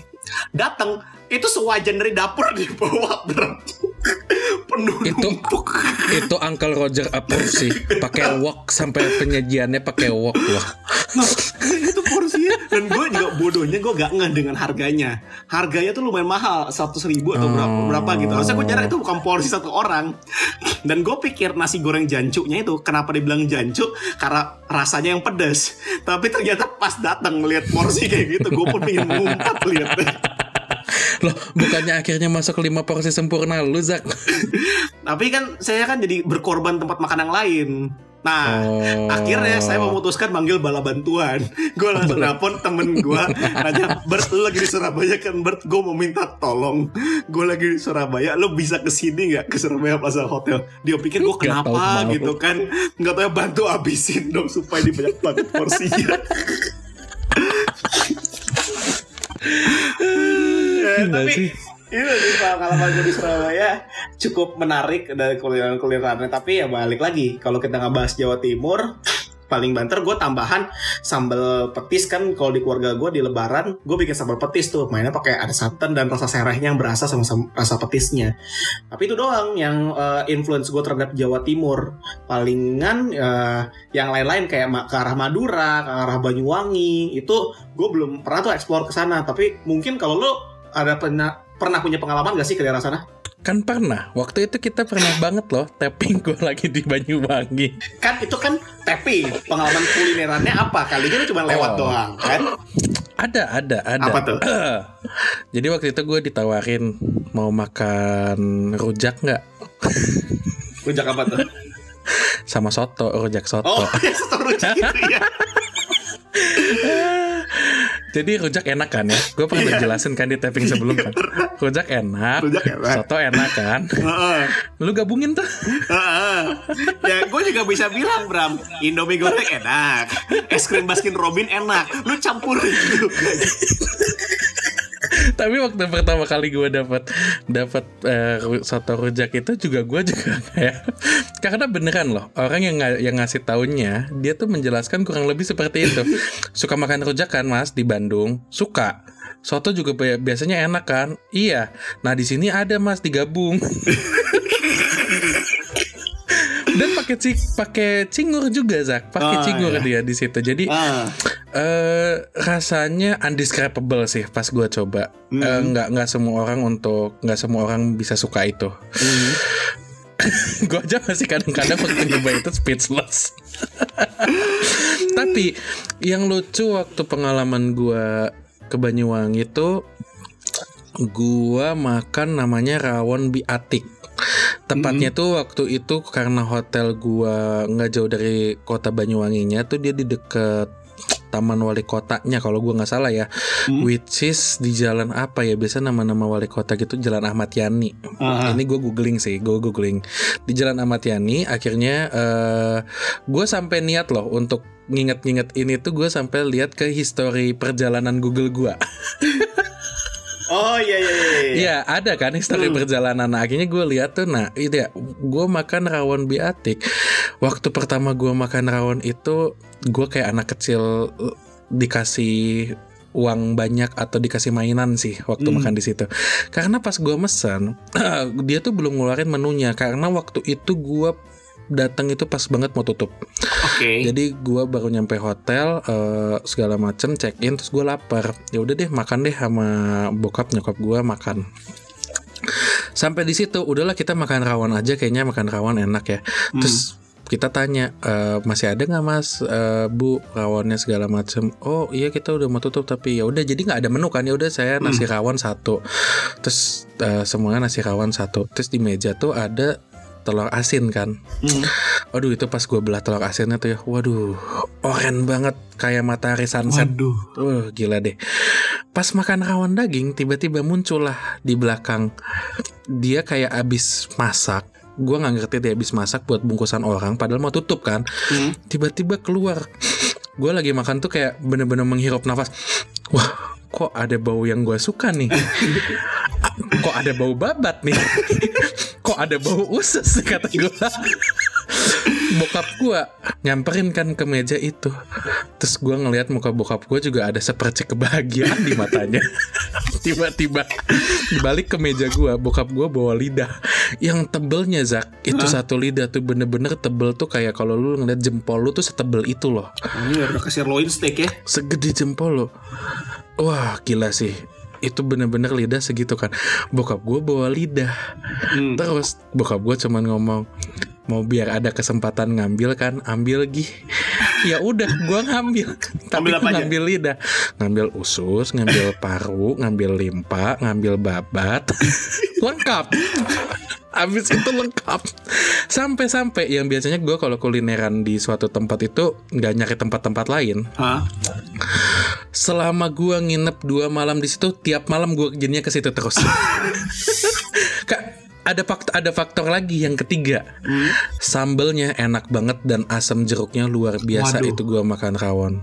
Datang itu sewajan dari dapur dibawa bro. Penuh Itu- numpuk. Itu Uncle Roger approve sih. Pakai wok sampai penyajiannya pakai wok loh. Nah, itu porsinya dan gue juga bodohnya gue gak ngeh dengan harganya harganya tuh lumayan mahal seratus ribu atau berapa Oh. berapa gitu harusnya gue nyari itu bukan porsi satu orang dan gue pikir nasi goreng jancuknya itu kenapa dibilang jancuk karena rasanya yang pedas tapi ternyata pas datang melihat porsi kayak gitu gue pun pengen ngumpat lihatnya Loh, bukannya akhirnya masuk lima porsi sempurna lu Zak? tapi kan saya kan jadi berkorban tempat makan yang lain Nah, Oh. akhirnya saya memutuskan manggil bala bantuan. Gue langsung nelpon temen gue, nanya, Bert, lu lagi di Surabaya kan, Bert, gue mau minta tolong. Gue lagi di Surabaya, lu bisa ke sini nggak ke Surabaya Plaza Hotel? Dia pikir gue tahu kenapa mau. gitu kan? Nggak tahu ya bantu abisin dong supaya dibanyak banget porsinya. ya, Gila tapi sih. itu sih pengalaman gue di Surabaya cukup menarik dari kulineran-kulinerannya tapi ya balik lagi kalau kita ngebahas Jawa Timur paling banter gue tambahan sambal petis kan kalau di keluarga gue di lebaran gue bikin sambal petis tuh. Mainnya pakai ada santan dan rasa serehnya yang berasa sama, sama rasa petisnya. Tapi itu doang yang eh, influence gue terhadap Jawa Timur. Palingan eh, yang lain-lain kayak ke arah Madura ke arah Banyuwangi itu gue belum pernah tuh explore ke sana. Tapi mungkin kalau lo ada pernah pernah punya pengalaman gak sih ke daerah sana Kan pernah. Waktu itu kita pernah banget loh tapping gue lagi di Banyuwangi. kan itu kan tapping pengalaman kulinerannya apa kali ini cuma lewat Oh. doang kan Ada, ada, ada. Apa tuh? Jadi waktu itu gue ditawarin mau makan rujak nggak rujak apa tuh sama soto, rujak soto. oh satu rujak gitu ya Jadi rujak enak kan ya? Gue pernah Iya. jelasin kan di tapping sebelum kan. Rujak enak, Rujak enak. soto enak kan. Lu gabungin tuh. Ya gue juga bisa bilang Bram Indomie goreng enak es krim Baskin Robin enak lu campurin juga Tapi waktu pertama kali gue dapat dapat eh, ru- soto rujak itu juga gue juga kayak karena beneran loh orang yang yang ngasih taunya dia tuh menjelaskan kurang lebih seperti itu. Suka makan rujak kan Mas di Bandung? Suka. Soto juga bi- biasanya enak kan? Iya. Nah di sini ada Mas digabung. Dan pakai ci- pakai cingur juga Zak, pakai Ah, cingur iya. dia di situ. Jadi ah. Eh rasanya undescribable sih pas gue coba. Eh, nggak nggak semua orang untuk nggak semua orang bisa suka itu. Hmm. gue aja masih kadang-kadang waktu nyoba itu speechless. Tapi yang lucu waktu pengalaman gue ke Banyuwangi itu gue makan namanya rawon biatik. Tepatnya tuh waktu itu karena hotel gua nggak jauh dari kota Banyuwanginya tuh dia di deket Taman Wali Kotanya kalau gua nggak salah ya, Hmm. which is di jalan apa ya? Biasa nama-nama wali kota gitu Jalan Ahmad Yani. Ah. Ini gue googling sih, gue googling di Jalan Ahmad Yani. Akhirnya eh gue sampai niat loh untuk nginget-nginget ini tuh gue sampai lihat ke history perjalanan Google gua. oh iya iya iya, iya. Iya ada kan histori perjalanan Nah akhirnya gue lihat tuh Nah itu ya Gue makan rawon biatik Waktu pertama gue makan rawon itu Gue kayak anak kecil eh, Dikasih uang banyak atau dikasih mainan sih waktu Hmm. makan di situ. Karena pas gue mesen, dia tuh belum ngeluarin menunya karena waktu itu gue datang itu pas banget mau tutup. oke Jadi gua baru nyampe hotel eh, segala macem check in terus gue lapar. Ya udah deh makan deh sama bokap nyokap gua makan. Sampai di situ udahlah kita makan rawon aja kayaknya makan rawon enak ya. Terus kita tanya "Eh, masih ada nggak mas Eh, bu rawonnya segala macem oh iya kita udah mau tutup tapi ya udah jadi nggak ada menu kan ya udah saya nasi rawon satu terus eh, semuanya nasi rawon satu terus di meja tuh ada telur asin kan. Hmm. Waduh itu pas gue belah telur asinnya tuh ya Waduh oren banget Kayak matahari sunset. Waduh. Wah gila deh. Pas makan rawon daging Tiba-tiba muncul lah Di belakang. Dia kayak abis masak gue nggak ngerti dia habis masak buat bungkusan orang padahal mau tutup kan. Hmm. tiba-tiba keluar. Gue lagi makan tuh kayak bener-bener menghirup nafas. Wah kok ada bau yang gue suka nih? Kok ada bau babat nih? Kok ada bau usus kata gue bokap gue nyamperin kan ke meja itu. Terus gue ngelihat muka bokap gue juga ada sepercik kebahagiaan di matanya. Tiba-tiba dibalik ke meja gue bokap gue bawa lidah. Yang tebelnya Zak itu satu lidah tuh bener-bener tebel tuh kayak kalau lu ngeliat jempol lu tuh setebel itu loh. Ini udah kasih sirloin steak ya. segede jempol lo wah gila sih. Itu bener-bener lidah segitu kan. Bokap gue bawa lidah. Hmm. terus bokap gue cuman ngomong mau biar ada kesempatan ngambil kan? Ambil gih ya udah gue ngambil. Tapi Ambil apa gua aja? ngambil lidah. Ngambil usus ngambil paru ngambil limpa ngambil babat. Lengkap Abis itu lengkap. Sampai-sampai yang biasanya gue kalau kulineran di suatu tempat itu nggak nyari tempat-tempat lain. Hah? selama gua nginep dua malam di situ tiap malam gua jadinya ke situ terus. Kak, ada faktor ada faktor lagi yang ketiga sambelnya enak banget dan asam jeruknya luar biasa Waduh. itu gua makan rawon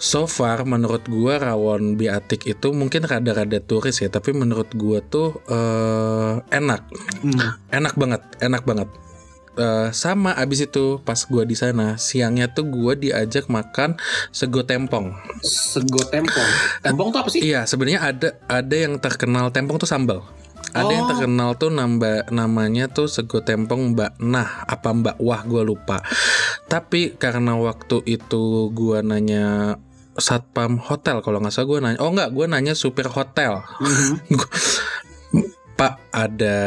so far menurut gua rawon biatik itu mungkin rada-rada turis ya tapi menurut gua tuh eh, enak Hmm. enak banget enak banget Eh, sama abis itu pas gua di sana siangnya tuh gua diajak makan sego tempong Sego tempong. Tempong tuh apa sih? Iya, sebenarnya ada ada yang terkenal tempong tuh sambal. Ada yang Oh. terkenal tuh nambah namanya tuh sego tempong Mbak Nah apa Mbak Wah gue lupa. Tapi karena waktu itu gua nanya satpam hotel kalau nggak salah gue nanya oh nggak gue nanya supir hotel Mhm. Pak ada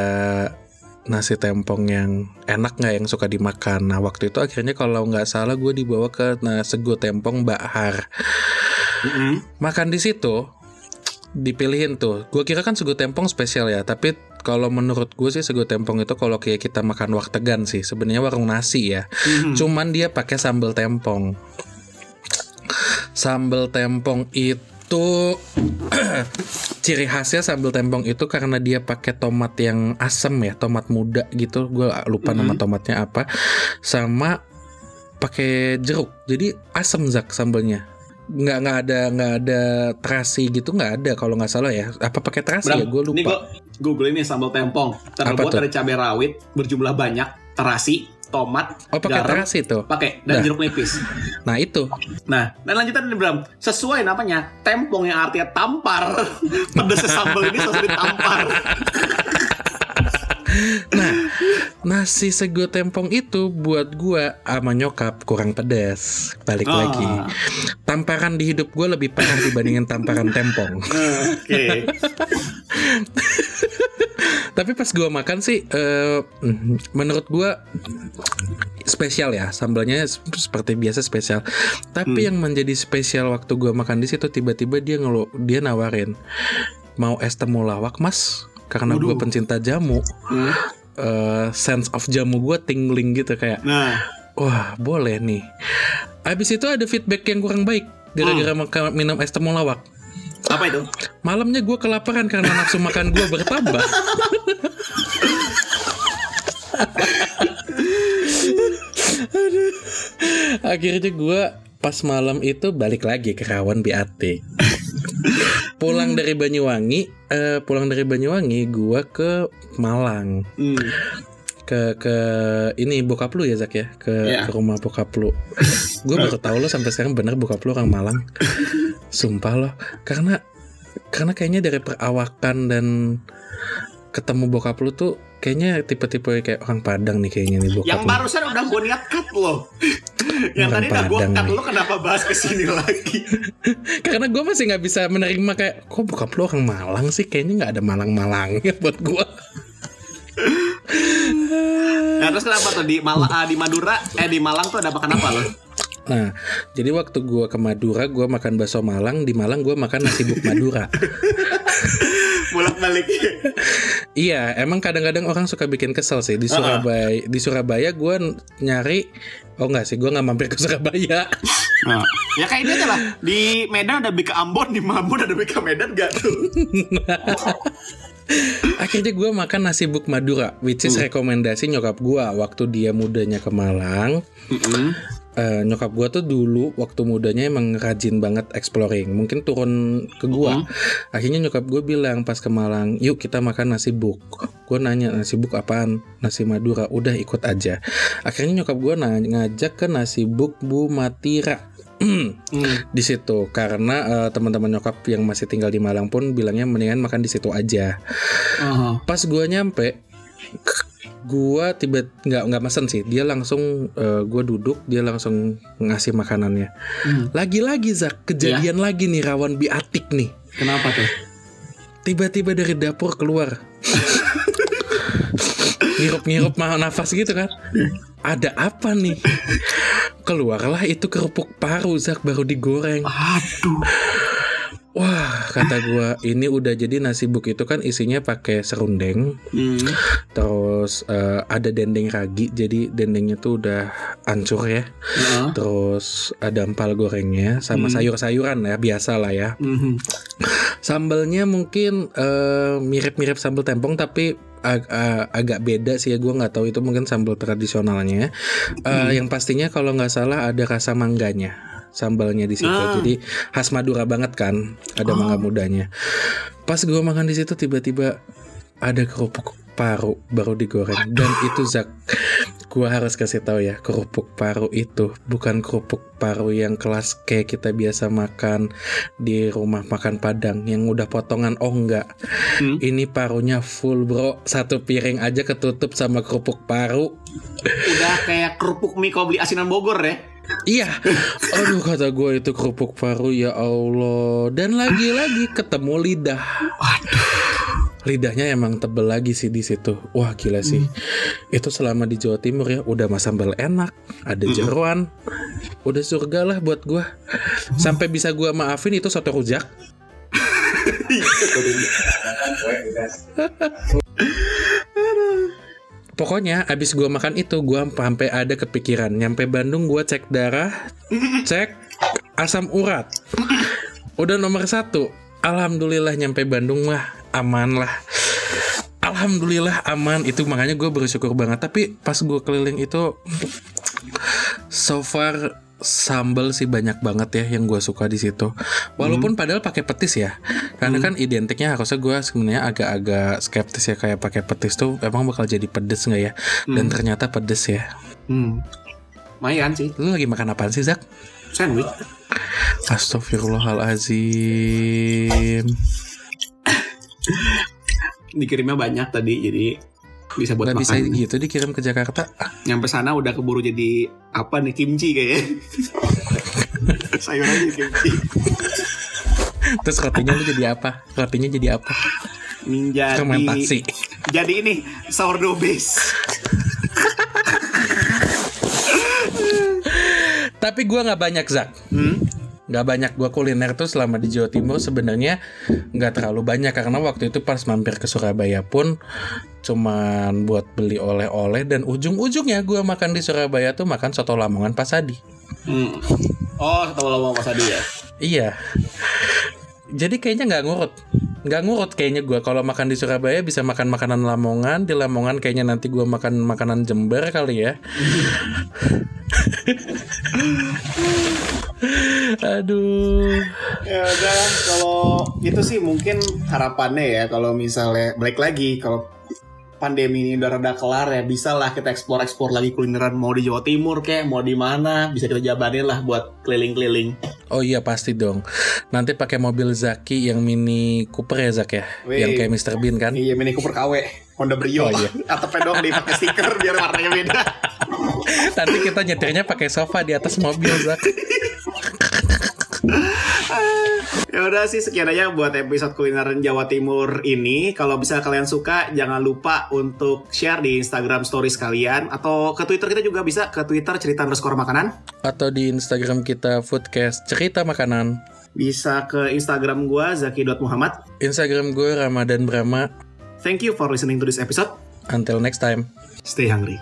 nasi tempong yang enak nggak yang suka dimakan nah waktu itu akhirnya kalau nggak salah gue dibawa ke nah, sego tempong Mbak Har Mhm. makan di situ dipilihin tuh. Gue kira kan sego tempong spesial ya tapi kalau menurut gue sih sego tempong itu kalau kayak kita makan wartegan sih sebenarnya warung nasi ya. Mhm. cuman dia pakai sambal tempong. Sambal tempong itu ciri khasnya sambal tempong itu karena dia pakai tomat yang asem ya tomat muda gitu. Gue lupa nama tomatnya apa. Sama pakai jeruk. Jadi asem zak sambalnya nggak nggak ada nggak ada terasi gitu nggak ada kalau nggak salah ya apa pakai terasi Bram, ya gue Ini gue lupa google ini sambal tempong. Terbuat dari cabai rawit berjumlah banyak, terasi, tomat, oh pakai terasi tuh pakai dan Dah. jeruk nipis. nah itu Nah, dan lanjutan nih Bram, sesuai namanya tempong yang artinya tampar. Pedasnya sambal ini sesuai ditampar. Nah, nasi sego tempong itu buat gua sama nyokap kurang pedas. Balik Ah. lagi. Tamparan di hidup gua lebih parah dibandingin tamparan tempong. Oke. Tapi pas gua makan sih mm, menurut gua spesial ya sambalnya seperti biasa spesial tapi yang menjadi spesial waktu gua makan di situ tiba-tiba dia ngelu dia nawarin mau es temulawak mas karena gue pencinta jamu Hmm. eh, sense of jamu gue tingling gitu kayak Nah, wah boleh nih. Abis itu ada feedback yang kurang baik gara-gara makan minum es temulawak apa itu? malamnya gue kelaparan karena nafsu makan gue bertambah. Aduh. akhirnya gue pas malam itu balik lagi ke Rawan BAT pulang dari Banyuwangi eh, pulang dari Banyuwangi gue ke Malang. Hmm. ke ke ini bokap lu ya Zak ya? Ke, Iya. ke rumah bokap lu. Gue baru tahu lo sampai sekarang bener bokap lu orang Malang. Sumpah loh. Karena karena kayaknya dari perawakan dan ketemu bokap lu tuh kayaknya tipe-tipe kayak orang Padang nih kayaknya nih bokap Yang barusan udah gue niat cut loh. Yang Orang tadi udah gue cut lo kenapa bahas ke sini lagi? karena gue masih nggak bisa menerima kayak kok bokap lu orang Malang sih kayaknya nggak ada Malang-Malangnya buat gue Nah terus kenapa tuh di Malang, ah, di Madura, eh di Malang tuh ada makan apa lo? Nah, jadi waktu gua ke Madura, gua makan bakso Malang. Di Malang gua makan nasi buk Madura. Bolak balik. Iya, emang kadang-kadang orang suka bikin kesel sih di Surabaya. Di Surabaya gua n- nyari, oh enggak sih, gua nggak mampir ke Surabaya. Nah, ya kayak ini aja lah. Di Medan ada Bika Ambon, di Ambon ada Bika Medan gak tuh? Akhirnya gue makan nasi buk Madura, which is rekomendasi nyokap gue waktu dia mudanya ke Malang. Mm-mm. Eh, nyokap gue tuh dulu waktu mudanya emang rajin banget exploring. Mungkin turun ke gua. Akhirnya nyokap gue bilang pas ke Malang, yuk kita makan nasi buk. Gue nanya nasi buk apaan? Nasi Madura. Udah ikut aja. Akhirnya nyokap gue ngajak ke nasi buk Bu Matira. Hmm. di situ karena eh, teman-teman nyokap yang masih tinggal di Malang pun bilangnya mendingan makan di situ aja. Aha. Pas gua nyampe gua tiba nggak nggak mesen sih. Dia langsung eh, gua duduk dia langsung ngasih makanannya. Hmm. lagi-lagi Zak kejadian lagi nih rawan biatik nih. Kenapa tuh? tiba-tiba dari dapur keluar. Ngirup-ngirup mau nafas gitu kan. Ada apa nih? Keluarlah itu kerupuk paru Zak baru digoreng. Aduh. Wah kata gua ini udah jadi nasi buk itu kan isinya pakai serundeng Hmm. terus eh, ada dendeng ragi jadi dendengnya tuh udah hancur ya Heeh. terus ada empal gorengnya sama Hmm. sayur-sayuran ya biasa lah ya Mhm. Sambalnya mungkin eh, mirip-mirip sambal tempong tapi ag- a- agak beda sih ya gue nggak tahu itu mungkin sambal tradisionalnya. Eh, Yang pastinya kalau nggak salah ada rasa mangganya sambalnya di situ. Ah. Jadi khas Madura banget kan, ada mangga mudanya. Pas gue makan di situ tiba-tiba ada kerupuk paru baru digoreng dan itu Zak gua harus kasih tahu ya kerupuk paru itu bukan kerupuk paru yang kelas kayak kita biasa makan di rumah makan Padang yang udah potongan oh enggak Hmm. ini parunya full bro satu piring aja ketutup sama kerupuk paru Udah kayak kerupuk mie kau beli asinan Bogor ya. Iya aduh kata gue itu kerupuk paru ya Allah dan lagi-lagi ketemu lidah lidahnya emang tebel lagi sih di situ. Wah gila sih. Itu selama di Jawa Timur ya udah mas sambal enak, ada jeruan, udah surga lah buat gua. Sampai bisa gua maafin itu soto rujak. Pokoknya abis gua makan itu gua sampai ada kepikiran nyampe Bandung gua cek darah, cek asam urat. Udah nomor satu. Alhamdulillah nyampe Bandung mah aman lah. Alhamdulillah aman itu makanya gue bersyukur banget. Tapi pas gue keliling itu so far sambal sih banyak banget ya yang gue suka di situ. Walaupun padahal pakai petis ya, karena kan identiknya harusnya gue sebenarnya agak-agak skeptis ya kayak pakai petis tuh emang bakal jadi pedes nggak ya? Dan ternyata pedes ya. Hmm. Lumayan sih. Lu lagi makan apaan sih Zak? Sandwich. Astagfirullahalazim. Dikirimnya banyak tadi jadi bisa buat Gak bisa makan. gitu dikirim ke Jakarta. Nyampe sana udah keburu jadi apa nih kimchi kayaknya. Sayur aja kimchi. Terus rotinya lu jadi apa? Rotinya jadi apa? Menjadi Fermentasi. Jadi ini sourdough base. Tapi gua nggak banyak Zak. Hmm? Nggak banyak gua kuliner tuh selama di Jawa Timur sebenarnya nggak terlalu banyak karena waktu itu pas mampir ke Surabaya pun cuman buat beli oleh-oleh dan ujung-ujungnya gua makan di Surabaya tuh makan soto Lamongan Pasadi. Hmm. Oh, tahu lama Mas Adi ya. Iya. Jadi kayaknya nggak ngurut, nggak ngurut kayaknya gua kalau makan di Surabaya bisa makan makanan Lamongan, di Lamongan kayaknya nanti gua makan makanan Jember kali ya. Aduh. Ya udah kalau itu sih mungkin harapannya ya kalau misalnya balik lagi kalau pandemi ini udah reda kelar ya bisa lah kita eksplor eksplor lagi kulineran mau di Jawa Timur kayak mau di mana bisa kita jabanin lah buat keliling-keliling. Oh iya pasti dong. Nanti pakai mobil Zaki yang Mini Cooper ya Zak ya, Wih. yang kayak Mr Bean kan? Iya Mini Cooper KW Honda Brio Oh, iya. atau pedong dipakai stiker biar warnanya beda. Nanti kita nyetirnya pakai sofa di atas mobil Zak. Ya udah sih sekian aja buat episode kulineran Jawa Timur ini. Kalau bisa kalian suka, jangan lupa untuk share di Instagram Stories kalian atau ke Twitter kita juga bisa ke Twitter cerita underscore makanan. Atau di Instagram kita Foodcast Cerita Makanan. Bisa ke Instagram gua zaki.muhammad. Instagram gue Ramadan Brahma. Thank you for listening to this episode. Until next time. Stay hungry.